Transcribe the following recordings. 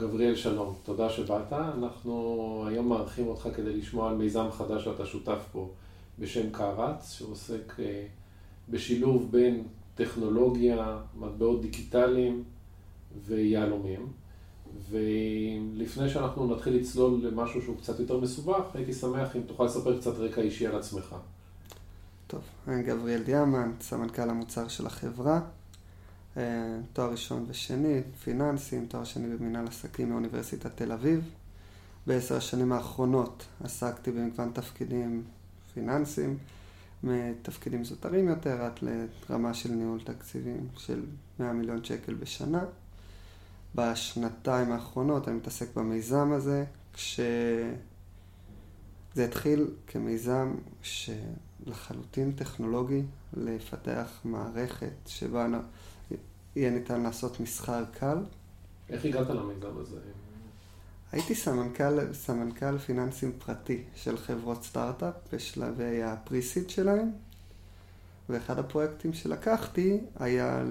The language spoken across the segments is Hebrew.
גבריאל שלום, תודה שבאת. אנחנו היום מארחים אותך כדי לשמוע על מיזם חדש שאתה שותף פה בשם קרץ, שעוסק אה, בשילוב בין טכנולוגיה, מטבעות דיגיטליים ויהלומים. ולפני שאנחנו נתחיל לצלול למשהו שהוא קצת יותר מסובך, הייתי שמח אם תוכל לספר קצת רקע אישי על עצמך. טוב, גבריאל דיאמן, סמנכ"ל המוצר של החברה. אה, תואר ראשון ושני, פיננסים, תואר שני במנהל עסקים מאוניברסיטת תל אביב. בעשר השנים האחרונות עסקתי במגוון תפקידים פיננסיים, מתפקידים זוטרים יותר עד לרמה של ניהול תקציבים של 100 מיליון שקל בשנה. בשנתיים האחרונות אני מתעסק במיזם הזה, כשזה התחיל כמיזם שלחלוטין טכנולוגי, לפתח מערכת שבה יהיה ניתן לעשות מסחר קל. איך הגעת למיזם הזה? הייתי סמנכ"ל, סמנכ"ל פיננסים פרטי של חברות סטארט-אפ בשלבי הפריסיד שלהם, ואחד הפרויקטים שלקחתי היה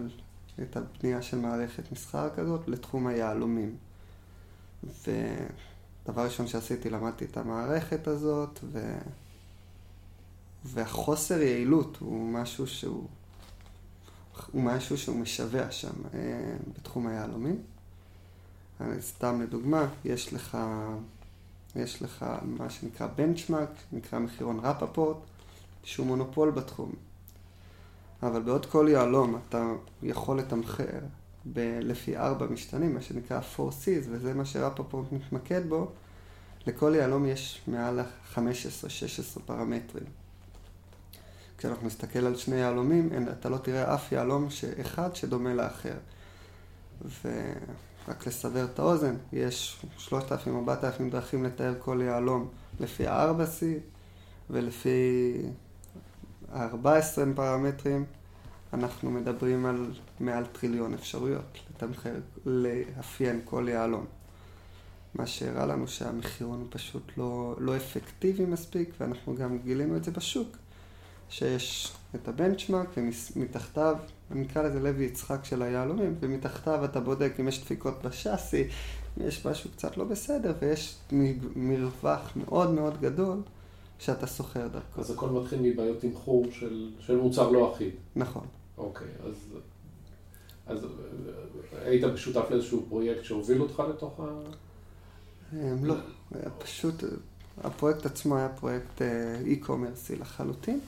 את הבנייה של מערכת מסחר כזאת לתחום היהלומים. ודבר ראשון שעשיתי, למדתי את המערכת הזאת, ו... והחוסר יעילות הוא משהו שהוא, הוא משהו שהוא משווע שם אה, בתחום היהלומים. סתם לדוגמה, יש לך, יש לך מה שנקרא בנצ'מארק, נקרא מחירון רפפורט, שהוא מונופול בתחום. אבל בעוד כל יהלום אתה יכול לתמחר ב- לפי ארבע משתנים, מה שנקרא 4Cs, וזה מה שרפפורט מתמקד בו, לכל יהלום יש מעל 15-16 פרמטרים. כשאנחנו נסתכל על שני יהלומים, אתה לא תראה אף יהלום אחד שדומה לאחר. ורק לסבר את האוזן, יש 3,000-4,000 דרכים לתאר כל יהלום לפי ה-4C ולפי ה-14 פרמטרים, אנחנו מדברים על מעל טריליון אפשרויות לתמחר, לאפיין כל יהלום. מה שהראה לנו שהמחירון פשוט לא, לא אפקטיבי מספיק, ואנחנו גם גילינו את זה בשוק, שיש את הבנצ'מארק ומתחתיו, אני אקרא לזה לוי יצחק של היהלומים, ומתחתיו אתה בודק אם יש דפיקות בשאסי, אם יש משהו קצת לא בסדר, ויש מרווח מאוד מאוד גדול שאתה סוחר דרכו. אז הכל מתחיל מבעיות תמחור של, של מוצר לא אחיד. נכון. אוקיי, אז, אז היית שותף לאיזשהו פרויקט שהוביל אותך לתוך ה... אמ, לא, פשוט, הפרויקט עצמו היה פרויקט אה, e-commerce לחלוטין,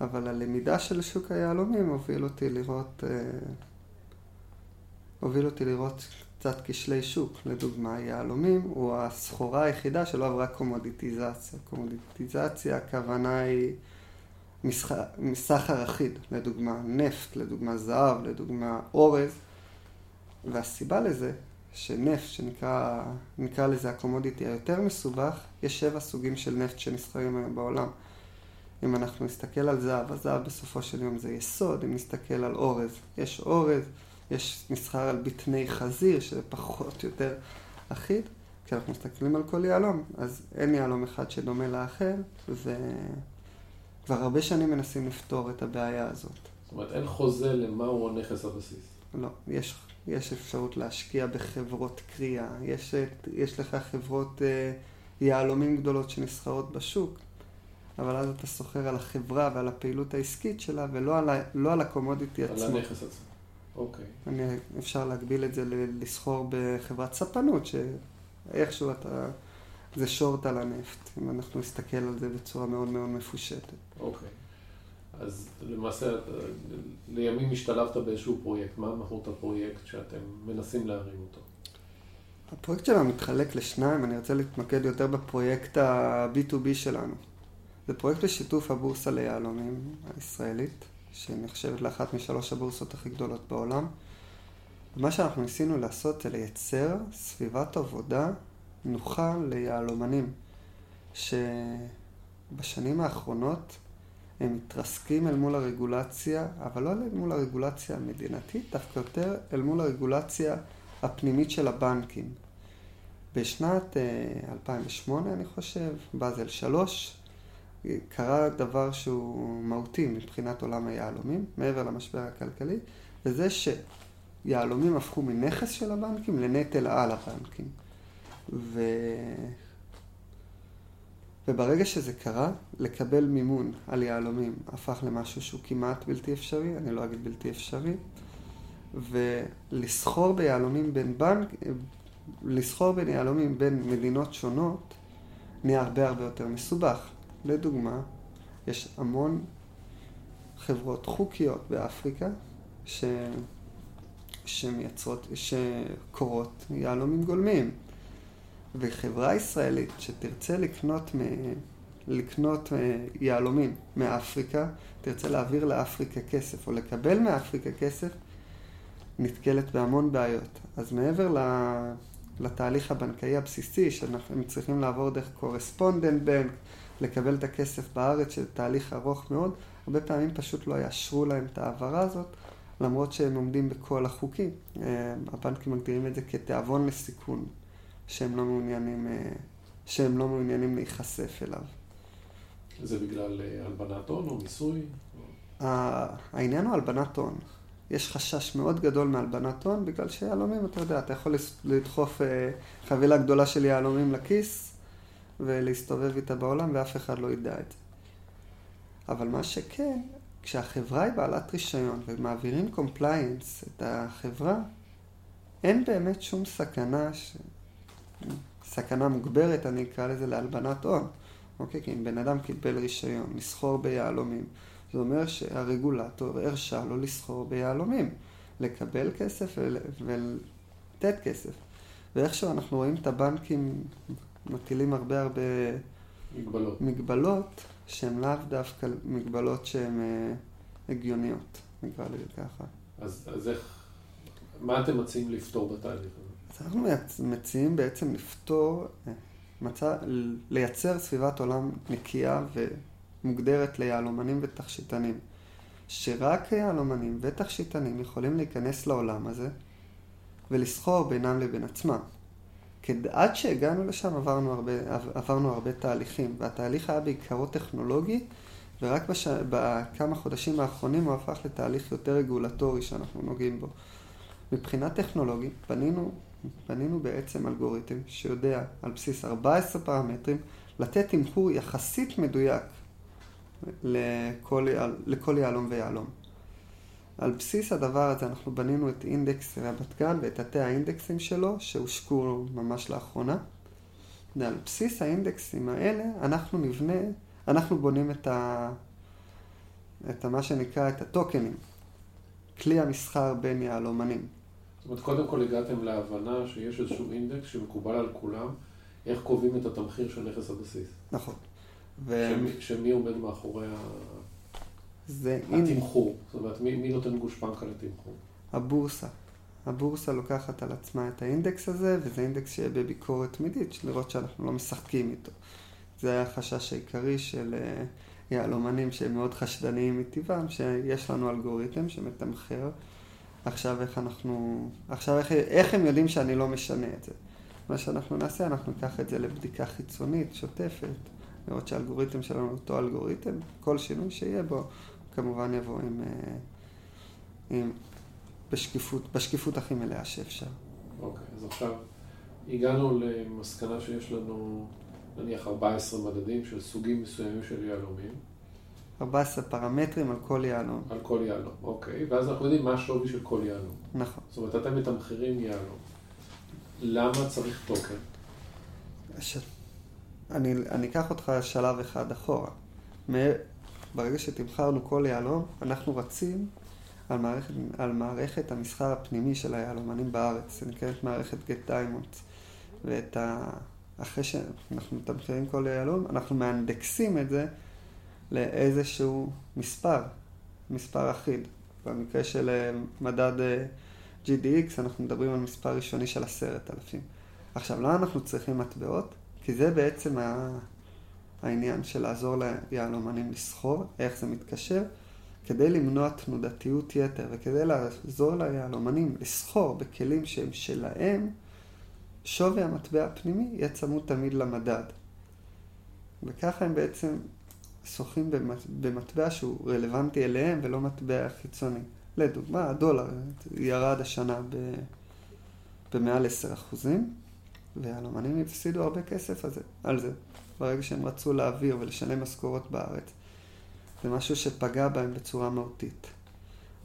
אבל הלמידה של שוק היהלומים הוביל אותי לראות, אה, הוביל אותי לראות קצת כשלי שוק. לדוגמה, יהלומים הוא הסחורה היחידה שלא עברה קומודיטיזציה. קומודיטיזציה, הכוונה היא מסחר אחיד, לדוגמה נפט, לדוגמה זהב, לדוגמה אורז, והסיבה לזה שנפט, שנקרא נקרא לזה הקומודיטי היותר מסובך, יש שבע סוגים של נפט שנסחרים היום בעולם. אם אנחנו נסתכל על זהב, הזהב בסופו של יום זה יסוד, אם נסתכל על אורז, יש אורז, יש מסחר על בטני חזיר, שזה פחות או יותר אחיד. כשאנחנו מסתכלים על כל יהלום, אז אין יהלום אחד שדומה לאחר, וכבר הרבה שנים מנסים לפתור את הבעיה הזאת. זאת אומרת, אין חוזה למהו הנכס הבסיס. לא, יש, יש אפשרות להשקיע בחברות קריאה, יש, יש לך חברות אה, יהלומים גדולות שנסחרות בשוק, אבל אז אתה סוחר על החברה ועל הפעילות העסקית שלה, ולא על, ה, לא על הקומודיטי עצמו. על הנכס עצמו. אוקיי. אני, אפשר להגביל את זה לסחור בחברת ספנות, שאיכשהו אתה... זה שורט על הנפט, אם אנחנו נסתכל על זה בצורה מאוד מאוד מפושטת. אוקיי. אז למעשה, לימים השתלבת באיזשהו פרויקט. מה מהות הפרויקט שאתם מנסים להרים אותו? הפרויקט שלנו מתחלק לשניים, אני רוצה להתמקד יותר בפרויקט ה-B2B שלנו. זה פרויקט בשיתוף הבורסה ליהלומים הישראלית. שנחשבת לאחת משלוש הבורסות הכי גדולות בעולם. ומה שאנחנו ניסינו לעשות זה לייצר סביבת עבודה נוחה ליהלומנים, שבשנים האחרונות הם מתרסקים אל מול הרגולציה, אבל לא אל מול הרגולציה המדינתית, דווקא יותר אל מול הרגולציה הפנימית של הבנקים. בשנת 2008, אה, אני חושב, באזל 3, קרה דבר שהוא מהותי מבחינת עולם היהלומים, מעבר למשבר הכלכלי, וזה יהלומים הפכו מנכס של הבנקים לנטל על הבנקים. ו... וברגע שזה קרה, לקבל מימון על יהלומים הפך למשהו שהוא כמעט בלתי אפשרי, אני לא אגיד בלתי אפשרי, ולסחור ביהלומים בין בנק, לסחור בין יהלומים בין מדינות שונות נהיה הרבה הרבה יותר מסובך. לדוגמה, יש המון חברות חוקיות באפריקה ש... שמייצרות, שקורות יהלומים גולמיים. וחברה ישראלית שתרצה לקנות, מ... לקנות אה, יהלומים מאפריקה, תרצה להעביר לאפריקה כסף או לקבל מאפריקה כסף, נתקלת בהמון בעיות. אז מעבר לתהליך הבנקאי הבסיסי, שאנחנו צריכים לעבור דרך קורספונדנט בנק, לקבל את הכסף בארץ, שזה תהליך ארוך מאוד, הרבה פעמים פשוט לא יאשרו להם את ההעברה הזאת, למרות שהם עומדים בכל החוקים. אה, הבנקים מגדירים את זה כתיאבון לסיכון, שהם לא מעוניינים, אה, שהם לא מעוניינים להיחשף אליו. זה בגלל אה, הלבנת הון או מיסוי? העניין הוא הלבנת הון. יש חשש מאוד גדול מהלבנת הון, בגלל שיהלומים, אתה יודע, אתה יכול לדחוף חבילה גדולה של יהלומים לכיס ולהסתובב איתה בעולם ואף אחד לא ידע את זה. אבל מה שכן, כשהחברה היא בעלת רישיון ומעבירים compliance את החברה, אין באמת שום סכנה, ש... סכנה מוגברת, אני אקרא לזה להלבנת הון. אוקיי? כי אם בן אדם קיבל רישיון לסחור ביהלומים, זה אומר שהרגולטור הרשה לו לסחור ביהלומים, לקבל כסף ולתת כסף. ואיכשהו אנחנו רואים את הבנקים מטילים הרבה הרבה מגבלות, מגבלות שהן לאו דווקא מגבלות שהן אה, הגיוניות, נקרא לזה ככה. אז, אז איך, מה אתם מציעים לפתור בתהליך הזה? אז אנחנו מציעים בעצם לפתור, אה, מצא, לייצר סביבת עולם נקייה ומוגדרת ליהלומנים ותכשיטנים. שרק יהלומנים ותכשיטנים יכולים להיכנס לעולם הזה ולסחור בינם לבין עצמם. עד שהגענו לשם עברנו הרבה, עברנו הרבה תהליכים, והתהליך היה בעיקרו טכנולוגי, ורק בש... בכמה חודשים האחרונים הוא הפך לתהליך יותר רגולטורי שאנחנו נוגעים בו. מבחינה טכנולוגית בנינו, בנינו בעצם אלגוריתם שיודע על בסיס 14 פרמטרים לתת תמחור יחסית מדויק לכל, לכל יהלום ויהלום. על בסיס הדבר הזה אנחנו בנינו את אינדקס רמת גן ואת תתי האינדקסים שלו שהושקו ממש לאחרונה. ועל בסיס האינדקסים האלה אנחנו נבנה, אנחנו בונים את, ה, את מה שנקרא את הטוקנים, כלי המסחר בין יהלומנים. זאת אומרת, קודם כל הגעתם להבנה שיש איזשהו אינדקס שמקובל על כולם, איך קובעים את התמחיר של נכס הבסיס. נכון. ו... שמי, שמי עומד מאחורי ה... זה... התמחור, זאת אומרת, מי, מי נותן גושפנקה לתמחור? הבורסה. הבורסה לוקחת על עצמה את האינדקס הזה, וזה אינדקס שיהיה בביקורת תמידית, לראות שאנחנו לא משחקים איתו. זה היה החשש העיקרי של אה, יהלומנים שהם מאוד חשדניים מטבעם, שיש לנו אלגוריתם שמתמחר. עכשיו איך אנחנו, עכשיו איך, איך הם יודעים שאני לא משנה את זה? מה שאנחנו נעשה, אנחנו ניקח את זה לבדיקה חיצונית, שוטפת, לראות שהאלגוריתם שלנו אותו אלגוריתם, כל שינוי שיהיה בו, כמובן יבוא עם, אה, עם בשקיפות, בשקיפות הכי מלאה שאפשר. אוקיי, okay, אז עכשיו הגענו למסקנה שיש לנו נניח 14 מדדים של סוגים מסוימים של יהלומים. 14 פרמטרים על כל יהלום. על כל יהלום, אוקיי. ואז אנחנו יודעים מה השווי של כל יהלום. נכון. זאת אומרת, אתם מתמחרים יהלום. למה צריך token? אני, אני אקח אותך שלב אחד אחורה. ברגע שתמחרנו כל יהלום, אנחנו רצים על מערכת, על מערכת המסחר הפנימי של היהלומנים בארץ, זה נקראת מערכת Get Diamonds. ואת ה... אחרי שאנחנו מתמחרים כל יהלום, אנחנו מאנדקסים את זה לאיזשהו מספר, מספר אחיד. במקרה של אה, מדד אה, GDX אנחנו מדברים על מספר ראשוני של עשרת אלפים. עכשיו, למה אנחנו צריכים מטבעות? כי זה בעצם העניין של לעזור ליהלומנים לסחור, איך זה מתקשר, כדי למנוע תנודתיות יתר וכדי לעזור ליהלומנים לסחור בכלים שהם שלהם, שווי המטבע הפנימי יהיה צמוד תמיד למדד. וככה הם בעצם שוחים במטבע שהוא רלוונטי אליהם ולא מטבע חיצוני. לדוגמה, הדולר ירד השנה ב... במעל 10 אחוזים, והלומנים הפסידו הרבה כסף על זה, על זה. ברגע שהם רצו להעביר ולשלם משכורות בארץ. זה משהו שפגע בהם בצורה מהותית.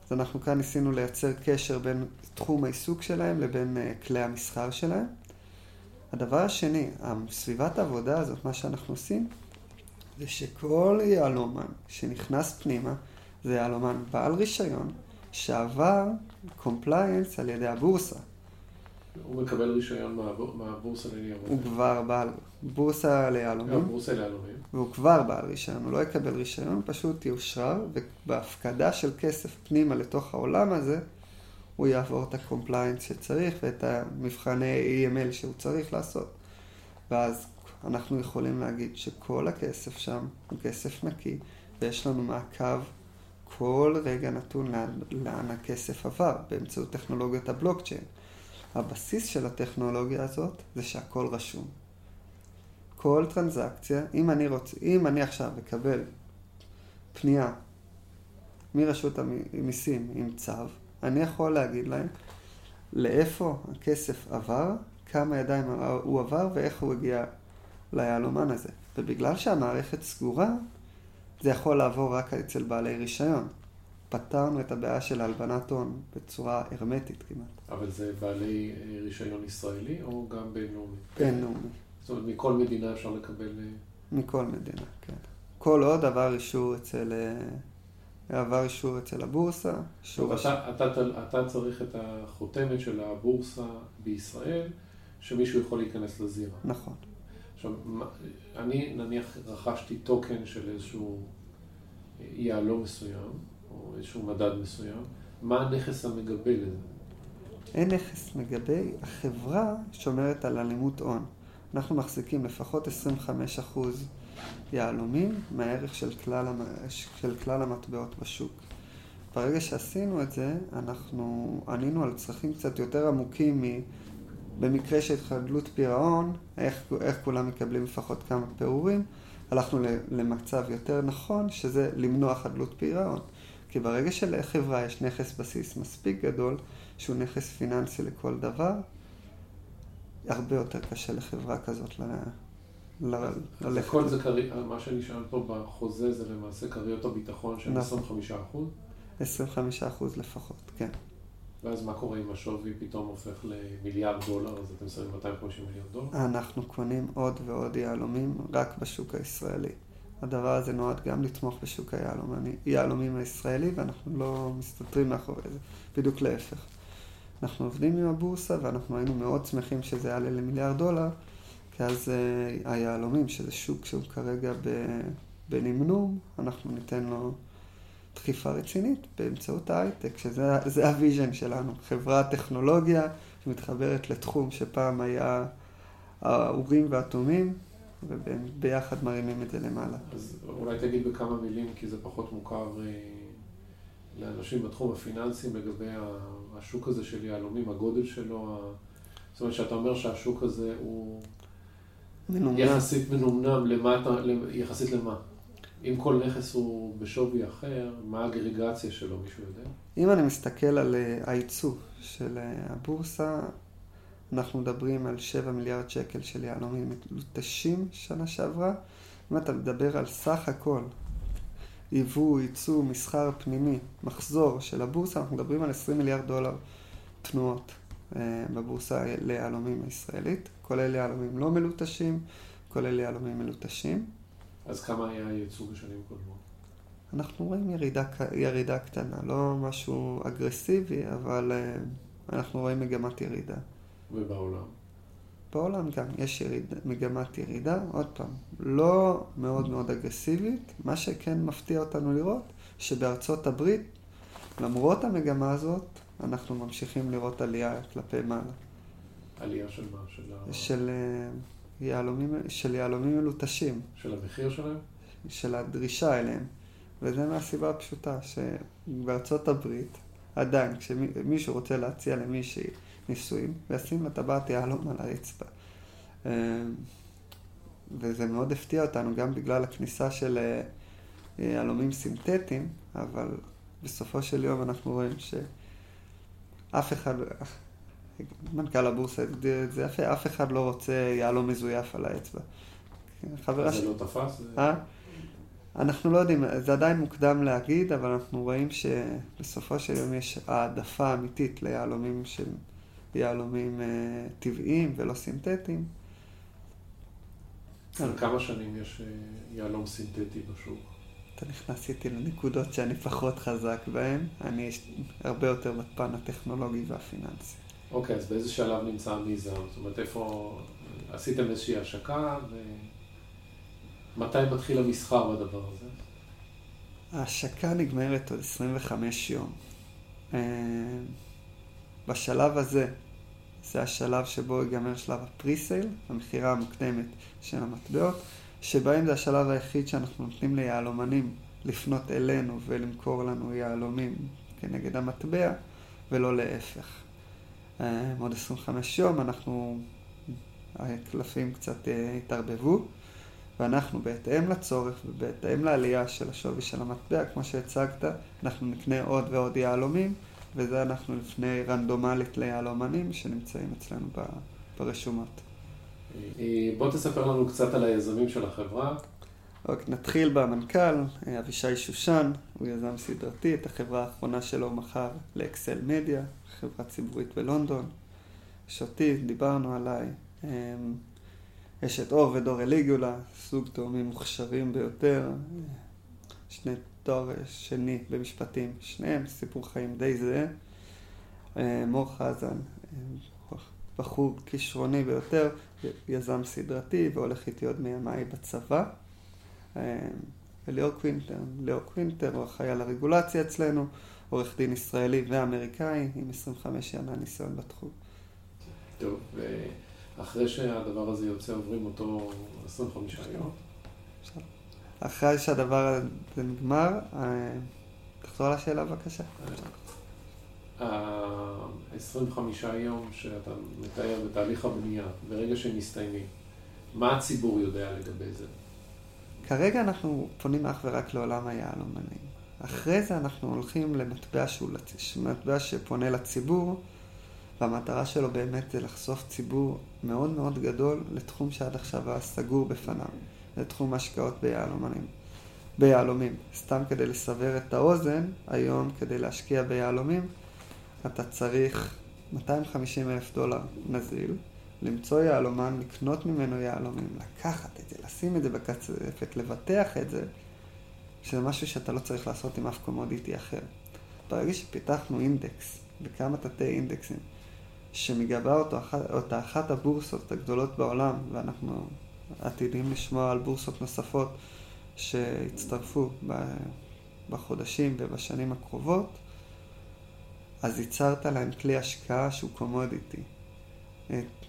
אז אנחנו כאן ניסינו לייצר קשר בין תחום העיסוק שלהם לבין uh, כלי המסחר שלהם. הדבר השני, סביבת העבודה הזאת, מה שאנחנו עושים, זה שכל יהלומן שנכנס פנימה, זה יהלומן בעל רישיון, שעבר compliance על ידי הבורסה. הוא מקבל רישיון מהבורסה לניירות. הוא כבר בעל בורסה ליהלומים. בורסה ליהלומים. והוא כבר בעל רישיון, הוא לא יקבל רישיון, פשוט יאושרר, ובהפקדה של כסף פנימה לתוך העולם הזה, הוא יעבור את ה compliance שצריך ואת המבחני AML שהוא צריך לעשות. ואז אנחנו יכולים להגיד שכל הכסף שם הוא כסף נקי, ויש לנו מעקב כל רגע נתון לאן, לאן הכסף עבר, באמצעות טכנולוגיית הבלוקצ'יין. הבסיס של הטכנולוגיה הזאת זה שהכל רשום. כל טרנזקציה, אם אני רוצה, אם אני עכשיו אקבל פנייה מרשות המיסים עם צו, אני יכול להגיד להם לאיפה הכסף עבר, כמה ידיים הוא עבר ואיך הוא הגיע ליהלומן הזה. ובגלל שהמערכת סגורה, זה יכול לעבור רק אצל בעלי רישיון. פתרנו את הבעיה של הלבנת הון בצורה הרמטית כמעט. אבל זה בעלי אה, רישיון ישראלי או גם בינלאומי? בינלאומי. זאת אומרת, מכל מדינה אפשר לקבל... אה, מכל מדינה, כן. כל עוד עבר אישור אצל... אה, עבר אישור אצל הבורסה. טוב, אתה, אתה, אתה צריך את החותמת של הבורסה בישראל, שמישהו יכול להיכנס לזירה. נכון. עכשיו, אני נניח רכשתי טוקן של איזשהו יהלום מסוים, או איזשהו מדד מסוים, מה הנכס המגבה לזה? אין נכס מגבה, החברה שומרת על אלימות הון. אנחנו מחזיקים לפחות 25% יהלומים מהערך של כלל, המ... של כלל המטבעות בשוק. ברגע שעשינו את זה, אנחנו ענינו על צרכים קצת יותר עמוקים מ... במקרה של חדלות פירעון, איך, איך כולם מקבלים לפחות כמה פירורים, הלכנו למצב יותר נכון, שזה למנוע חדלות פירעון. כי ברגע שלחברה יש נכס בסיס מספיק גדול, שהוא נכס פיננסי לכל דבר, הרבה יותר קשה לחברה כזאת ל... אז הכל זה, מה שנשאל פה בחוזה זה למעשה כריות הביטחון של 25 נכון. אחוז? 25 אחוז לפחות, כן. ואז מה קורה אם השווי פתאום הופך למיליארד דולר, אז אתם שמים 250 מיליון דולר? אנחנו קונים עוד ועוד יהלומים רק בשוק הישראלי. הדבר הזה נועד גם לתמוך בשוק היהלומים הישראלי, ואנחנו לא מסתתרים מאחורי זה, בדיוק להפך. אנחנו עובדים עם הבורסה, ואנחנו היינו מאוד שמחים שזה יעלה למיליארד דולר, כי אז אה, היהלומים, שזה שוק שהוא כרגע בנמנום, אנחנו ניתן לו דחיפה רצינית באמצעות ההייטק, שזה ה vision שלנו. חברת טכנולוגיה שמתחברת לתחום שפעם היה האורים והתומים, וביחד מרימים את זה למעלה. אז אולי תגיד בכמה מילים, כי זה פחות מוכר אה, לאנשים בתחום הפיננסי לגבי השוק הזה של יהלומים, הגודל שלו, זאת אומרת שאתה אומר שהשוק הזה הוא מנומנם. יחסית מנומנם, למה, יחסית למה? אם כל נכס הוא בשווי אחר, מה האגרגציה שלו, מישהו יודע? אם אני מסתכל על אה, הייצוא של אה, הבורסה, אנחנו מדברים על 7 מיליארד שקל של יהלומים מלוטשים שנה שעברה. אם אתה מדבר על סך הכל, יבוא, ייצוא, מסחר פנימי, מחזור של הבורסה, אנחנו מדברים על 20 מיליארד דולר תנועות אה, בבורסה ליהלומים הישראלית, כולל יהלומים לא מלוטשים, כולל יהלומים מלוטשים. אז כמה היה הייצוא בשנים קודמות? אנחנו רואים ירידה, ירידה קטנה, לא משהו אגרסיבי, אבל אה, אנחנו רואים מגמת ירידה. ובעולם? בעולם גם יש יריד, מגמת ירידה, עוד פעם, לא מאוד מאוד אגרסיבית, מה שכן מפתיע אותנו לראות, שבארצות הברית, למרות המגמה הזאת, אנחנו ממשיכים לראות עלייה כלפי מעלה. עלייה של מה? של, של אה, יהלומים, של יהלומים מלוטשים. של המחיר שלהם? של הדרישה אליהם. וזה מהסיבה הפשוטה, שבארצות הברית, עדיין, כשמישהו רוצה להציע למישהי ניסויים, וישים לה טבעת יהלום על הרצפה. אה, וזה מאוד הפתיע אותנו, גם בגלל הכניסה של אה, יהלומים סינתטיים, אבל בסופו של יום אנחנו רואים שאף אחד, מנכ"ל הבורסה הגדיר את זה יפה, אף אחד לא רוצה יהלום מזויף על האצבע. זה לא תפס? אה? אנחנו לא יודעים, זה עדיין מוקדם להגיד, אבל אנחנו רואים שבסופו של יום יש העדפה אמיתית ליהלומים של יהלומים אה, טבעיים ולא סינתטיים. על כמה שנים יש אה, יהלום סינתטי בשוק? אתה נכנס איתי לנקודות שאני פחות חזק בהן, אני הרבה יותר בפן הטכנולוגי והפיננסי. אוקיי, אז באיזה שלב נמצא המיזם? זאת אומרת, איפה עשיתם איזושהי השקה, ומתי מתחיל המסחר בדבר הזה? ההשקה נגמרת עוד 25 יום. בשלב הזה, זה השלב שבו ייגמר שלב הפריסייל, המכירה המוקדמת של המטבעות, שבהם זה השלב היחיד שאנחנו נותנים ליהלומנים לפנות אלינו ולמכור לנו יהלומים כנגד המטבע, ולא להפך. אה, עוד 25 יום אנחנו, הקלפים קצת אה, התערבבו, ואנחנו בהתאם לצורך ובהתאם לעלייה של השווי של המטבע, כמו שהצגת, אנחנו נקנה עוד ועוד יהלומים. וזה אנחנו לפני רנדומלית ליהלומנים שנמצאים אצלנו ברשומות. אה, בוא תספר לנו קצת על היזמים של החברה. אוקיי, נתחיל במנכ"ל, אה, אבישי שושן, הוא יזם סדרתי, את החברה האחרונה שלו הוא מכר לאקסל מדיה, חברה ציבורית בלונדון. יש אותי, דיברנו עליי. אה, יש את אור ודור אליגולה, סוג תאומים מוכשרים ביותר, שני תואר שני במשפטים, שניהם סיפור חיים די זהה. אה, מור חזן, אה, בחור כישרוני ביותר, יזם סדרתי והולך איתי עוד מימיי בצבא. אה, וליאור קווינטר, ליאור קווינטר הוא אחראי על הרגולציה אצלנו, עורך דין ישראלי ואמריקאי עם 25 שנה ניסיון בתחום. טוב, ואחרי שהדבר הזה יוצא עוברים אותו 25 יום. אחרי שהדבר הזה נגמר, אה, תחזור על השאלה בבקשה. ה-25 יום שאתה מתאר בתהליך הבנייה, ברגע שהם מסתיימים, מה הציבור יודע לגבי זה? כרגע אנחנו פונים אך ורק לעולם היהלומנים. אחרי זה אנחנו הולכים למטבע שהוא, מטבע שפונה לציבור, והמטרה שלו באמת זה לחשוף ציבור מאוד מאוד גדול לתחום שעד עכשיו היה סגור בפניו. לתחום השקעות ביהלומנים. ביהלומים. סתם כדי לסבר את האוזן, היום כדי להשקיע ביהלומים, אתה צריך 250 אלף דולר נזיל, למצוא יהלומן, לקנות ממנו יהלומים, לקחת את זה, לשים את זה בקצפת, לבטח את זה, שזה משהו שאתה לא צריך לעשות עם אף קומודיטי אחר. ברגע שפיתחנו אינדקס, וכמה תתי אינדקסים, שמגבה אותה אחת הבורסות הגדולות בעולם, ואנחנו עתידים לשמוע על בורסות נוספות שיצטרפו בחודשים ובשנים הקרובות, אז ייצרת להם כלי השקעה שהוא קומודיטי.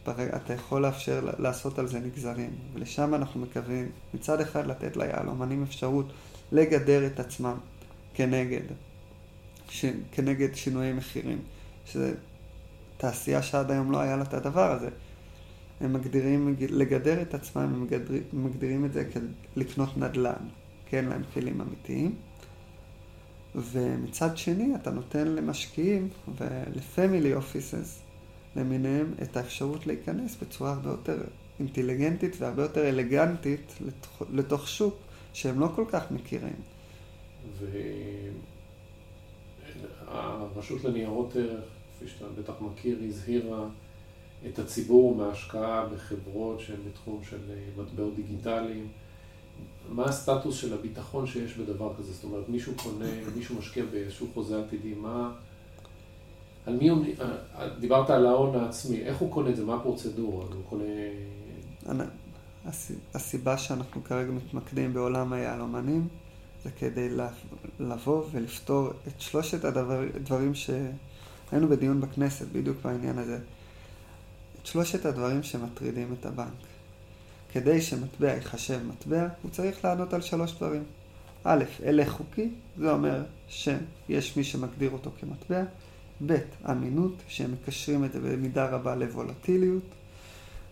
אתה יכול לאפשר לעשות על זה נגזרים, ולשם אנחנו מקווים מצד אחד לתת ליהלומנים אפשרות לגדר את עצמם כנגד, ש, כנגד שינויי מחירים, שזה תעשייה שעד היום לא היה לה את הדבר הזה. הם מגדירים לגדר את עצמם, הם מגדירים, מגדירים את זה כלקנות נדל"ן, אין להם כלים אמיתיים. ומצד שני, אתה נותן למשקיעים ולפמילי אופיסס למיניהם את האפשרות להיכנס בצורה הרבה יותר אינטליגנטית והרבה יותר אלגנטית לתוך, לתוך שוק שהם לא כל כך מכירים. והרשות לניירות ערך, כפי שאתה בטח מכיר, הזהירה את הציבור מהשקעה בחברות שהן בתחום של אה, מטבעות דיגיטליים. מה הסטטוס של הביטחון שיש בדבר כזה? זאת אומרת, מישהו קונה, מישהו משקיע באיזשהו חוזה עתידי, מה... על מי הוא... אה, דיברת על ההון העצמי, איך הוא קונה את זה? מה הפרוצדורה? הוא קונה... הסיבה שאנחנו כרגע מתמקדים בעולם היהלומנים זה כדי לבוא ולפתור את שלושת הדברים שהיינו בדיון בכנסת בדיוק בעניין הזה. את שלושת הדברים שמטרידים את הבנק. כדי שמטבע ייחשב מטבע, הוא צריך לענות על שלוש דברים. א', הלך חוקי, זה אומר שיש מי שמגדיר אותו כמטבע. ב', אמינות, שהם מקשרים את זה במידה רבה לוולטיליות.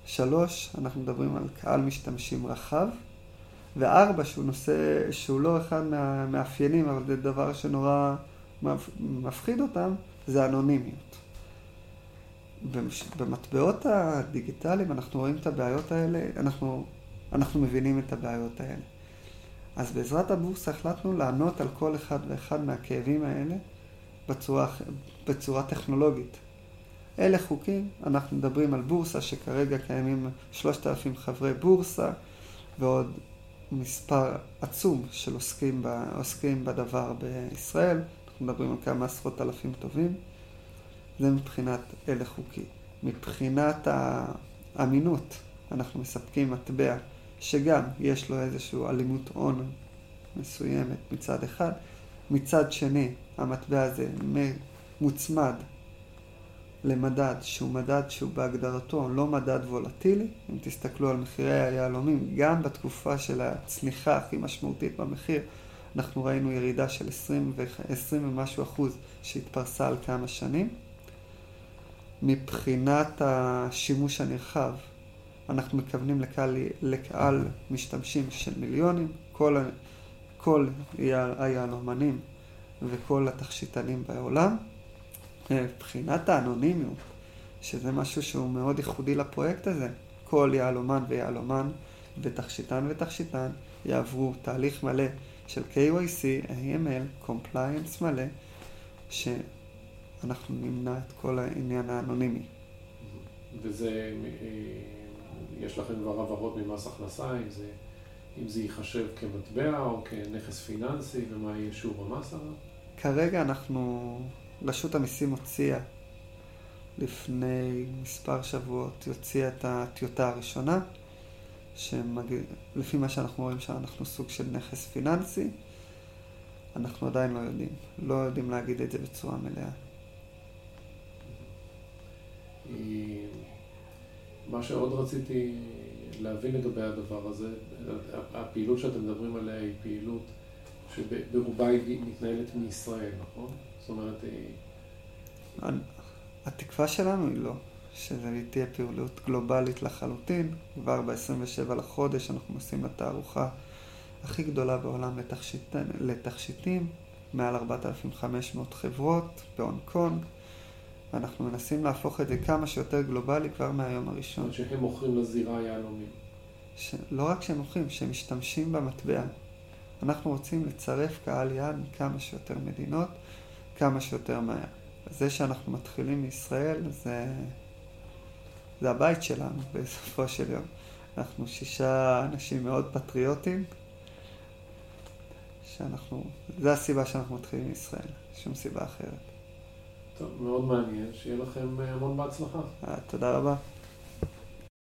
שלוש, אנחנו מדברים על קהל משתמשים רחב. וארבע, שהוא נושא, שהוא לא אחד מהמאפיינים, אבל זה דבר שנורא מפחיד אותם זה אנונימיות. במטבעות הדיגיטליים אנחנו רואים את הבעיות האלה, אנחנו, אנחנו מבינים את הבעיות האלה. אז בעזרת הבורסה החלטנו לענות על כל אחד ואחד מהכאבים האלה בצורה, בצורה טכנולוגית. אלה חוקים, אנחנו מדברים על בורסה שכרגע קיימים 3,000 חברי בורסה ועוד מספר עצום של עוסקים, ב, עוסקים בדבר בישראל, אנחנו מדברים על כמה עשרות אלפים טובים. זה מבחינת אלה חוקי. מבחינת האמינות, אנחנו מספקים מטבע שגם יש לו איזושהי אלימות הון מסוימת מצד אחד, מצד שני המטבע הזה מוצמד למדד שהוא מדד שהוא בהגדרתו לא מדד וולטילי, אם תסתכלו על מחירי היהלומים, גם בתקופה של הצניחה הכי משמעותית במחיר, אנחנו ראינו ירידה של 20, 20 ומשהו אחוז שהתפרסה על כמה שנים. מבחינת השימוש הנרחב, אנחנו מכוונים לקהל, לקהל משתמשים של מיליונים, כל, כל היהלומנים וכל התכשיטנים בעולם. מבחינת האנונימיות, שזה משהו שהוא מאוד ייחודי לפרויקט הזה, כל יהלומן ויהלומן ותכשיטן ותכשיטן יעברו תהליך מלא של KYC, AML, Compliance מלא, שאנחנו נמנע את כל העניין האנונימי. וזה, אה, יש לכם כבר הבהרות ממס הכנסה, אם זה, אם זה ייחשב כמטבע או כנכס פיננסי, ומה יהיה שיעור המס עליו? כרגע אנחנו רשות המיסים הוציאה לפני מספר שבועות, הוציאה את הטיוטה הראשונה, שלפי מה שאנחנו רואים שאנחנו סוג של נכס פיננסי, אנחנו עדיין לא יודעים. לא יודעים להגיד את זה בצורה מלאה. מה שעוד רציתי להבין לגבי הדבר הזה, הפעילות שאתם מדברים עליה היא פעילות שברובה היא מתנהלת מישראל, נכון? זאת אומרת... אה, התקווה שלנו היא לא, שזו תהיה פעילות גלובלית לחלוטין. כבר ב-27 לחודש אנחנו עושים את התערוכה הכי גדולה בעולם לתכשיט, לתכשיטים, מעל 4,500 חברות בהונג קונג, ואנחנו מנסים להפוך את זה כמה שיותר גלובלי כבר מהיום הראשון. שהם מוכרים לזירה יהלומים. ש... לא רק שהם מוכרים, שהם משתמשים במטבע. אנחנו רוצים לצרף קהל יעד מכמה שיותר מדינות, כמה שיותר מהר. זה שאנחנו מתחילים מישראל זה, זה הבית שלנו בסופו של יום. אנחנו שישה אנשים מאוד פטריוטים, שאנחנו, זה הסיבה שאנחנו מתחילים מישראל, שום סיבה אחרת. טוב, מאוד מעניין, שיהיה לכם המון בהצלחה. תודה רבה.